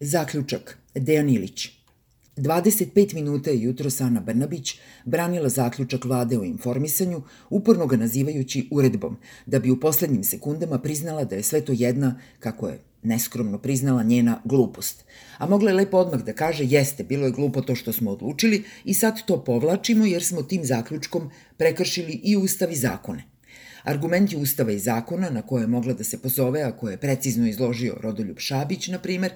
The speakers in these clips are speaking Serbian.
Zaključak. Dejan Ilić. 25 minuta je jutro Sana Brnabić branila zaključak vlade o informisanju, uporno ga nazivajući uredbom, da bi u poslednjim sekundama priznala da je sve to jedna, kako je neskromno priznala njena glupost. A mogla je lepo odmah da kaže jeste, bilo je glupo to što smo odlučili i sad to povlačimo jer smo tim zaključkom prekršili i ustav i zakone. Argumenti Ustava i zakona na koje je mogla da se pozove, a koje je precizno izložio Rodoljub Šabić, na primer,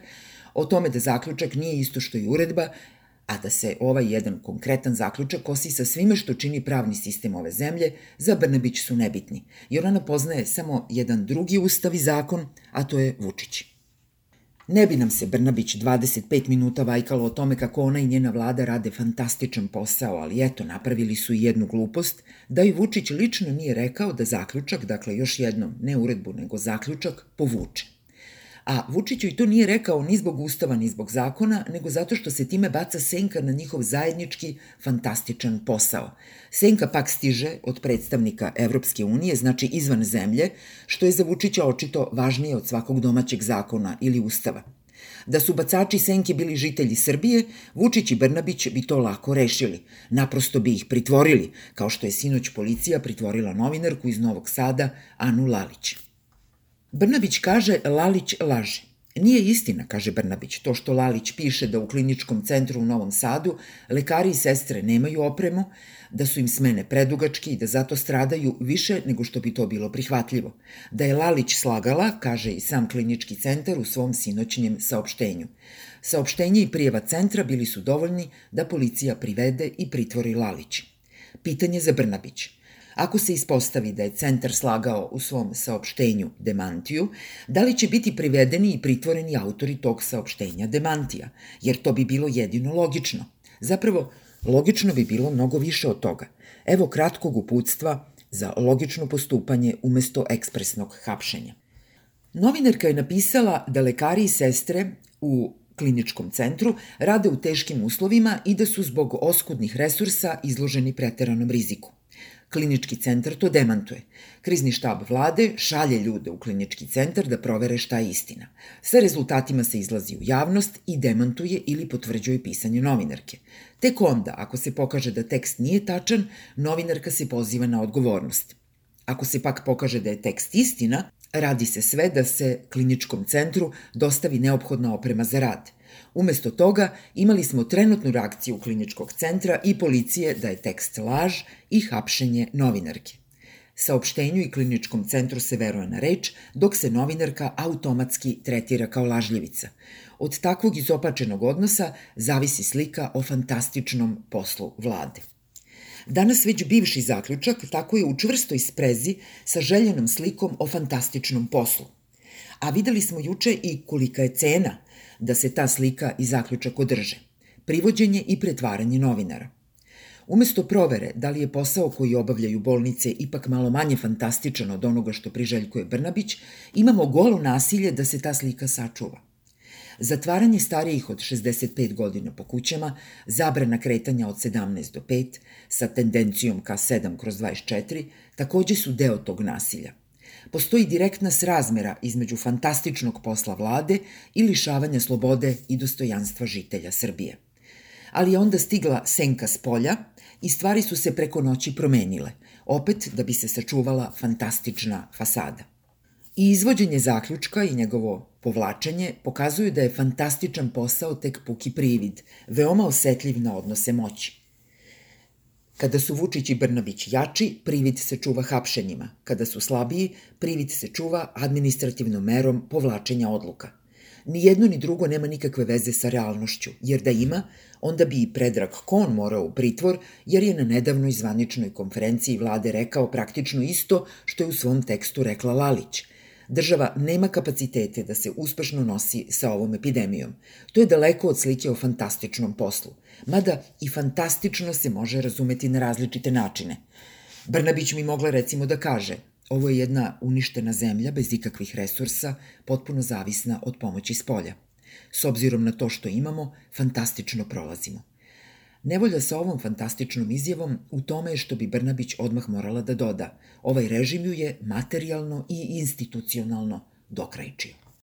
o tome da zaključak nije isto što i uredba, a da se ovaj jedan konkretan zaključak kosi sa svime što čini pravni sistem ove zemlje, za Brnebić su nebitni, jer ona poznaje samo jedan drugi ustav i zakon, a to je Vučić. Ne bi nam se Brnabić 25 minuta vajkalo o tome kako ona i njena vlada rade fantastičan posao, ali eto, napravili su i jednu glupost, da i Vučić lično nije rekao da zaključak, dakle još jednom, ne uredbu, nego zaključak, povuče. A Vučiću i to nije rekao ni zbog ustava, ni zbog zakona, nego zato što se time baca senka na njihov zajednički, fantastičan posao. Senka pak stiže od predstavnika Evropske unije, znači izvan zemlje, što je za Vučića očito važnije od svakog domaćeg zakona ili ustava. Da su bacači senke bili žitelji Srbije, Vučić i Brnabić bi to lako rešili. Naprosto bi ih pritvorili, kao što je sinoć policija pritvorila novinarku iz Novog Sada, Anu Lalić. Brnabić kaže Lalić laže. Nije istina, kaže Brnabić, to što Lalić piše da u kliničkom centru u Novom Sadu lekari i sestre nemaju opremu, da su im smene predugački i da zato stradaju više nego što bi to bilo prihvatljivo. Da je Lalić slagala, kaže i sam klinički centar u svom sinoćnjem saopštenju. Saopštenje i prijeva centra bili su dovoljni da policija privede i pritvori Lalić. Pitanje za Brnabić – Ako se ispostavi da je centar slagao u svom saopštenju demantiju, da li će biti privedeni i pritvoreni autori tog saopštenja demantija? Jer to bi bilo jedino logično. Zapravo, logično bi bilo mnogo više od toga. Evo kratkog uputstva za logično postupanje umesto ekspresnog hapšenja. Novinarka je napisala da lekari i sestre u kliničkom centru rade u teškim uslovima i da su zbog oskudnih resursa izloženi preteranom riziku. Klinički centar to demantuje. Krizni štab vlade šalje ljude u klinički centar da provere šta je istina. Sa rezultatima se izlazi u javnost i demantuje ili potvrđuje pisanje novinarke. Tek onda, ako se pokaže da tekst nije tačan, novinarka se poziva na odgovornost. Ako se pak pokaže da je tekst istina, radi se sve da se kliničkom centru dostavi neophodna oprema za rad – Umesto toga imali smo trenutnu reakciju kliničkog centra i policije da je tekst laž i hapšenje novinarke. Saopštenju i kliničkom centru se veruje na reč, dok se novinarka automatski tretira kao lažljivica. Od takvog izopačenog odnosa zavisi slika o fantastičnom poslu vlade. Danas već bivši zaključak tako je u čvrstoj sprezi sa željenom slikom o fantastičnom poslu. A videli smo juče i kolika je cena da se ta slika i zaključak održe. Privođenje i pretvaranje novinara. Umesto provere da li je posao koji obavljaju bolnice ipak malo manje fantastičan od onoga što priželjkuje Brnabić, imamo golo nasilje da se ta slika sačuva. Zatvaranje starijih od 65 godina po kućama, zabrana kretanja od 17 do 5 sa tendencijom ka 7 kroz 24 takođe su deo tog nasilja – postoji direktna srazmera između fantastičnog posla vlade i lišavanja slobode i dostojanstva žitelja Srbije. Ali je onda stigla senka s polja i stvari su se preko noći promenile, opet da bi se sačuvala fantastična fasada. I izvođenje zaključka i njegovo povlačenje pokazuju da je fantastičan posao tek puki privid, veoma osetljiv na odnose moći. Kada su Vučić i Brnabić jači, privid se čuva hapšenjima. Kada su slabiji, privid se čuva administrativnom merom povlačenja odluka. Ni jedno ni drugo nema nikakve veze sa realnošću, jer da ima, onda bi i Predrag Kon morao u pritvor, jer je na nedavnoj zvaničnoj konferenciji vlade rekao praktično isto što je u svom tekstu rekla Lalić – Država nema kapacitete da se uspešno nosi sa ovom epidemijom. To je daleko od slike o fantastičnom poslu. Mada i fantastično se može razumeti na različite načine. Brnabić mi mogla recimo da kaže ovo je jedna uništena zemlja bez ikakvih resursa, potpuno zavisna od pomoći s polja. S obzirom na to što imamo, fantastično prolazimo. Nevolja sa ovom fantastičnom izjavom u tome je što bi Brnabić odmah morala da doda. Ovaj režim ju je materijalno i institucionalno dokrajčio.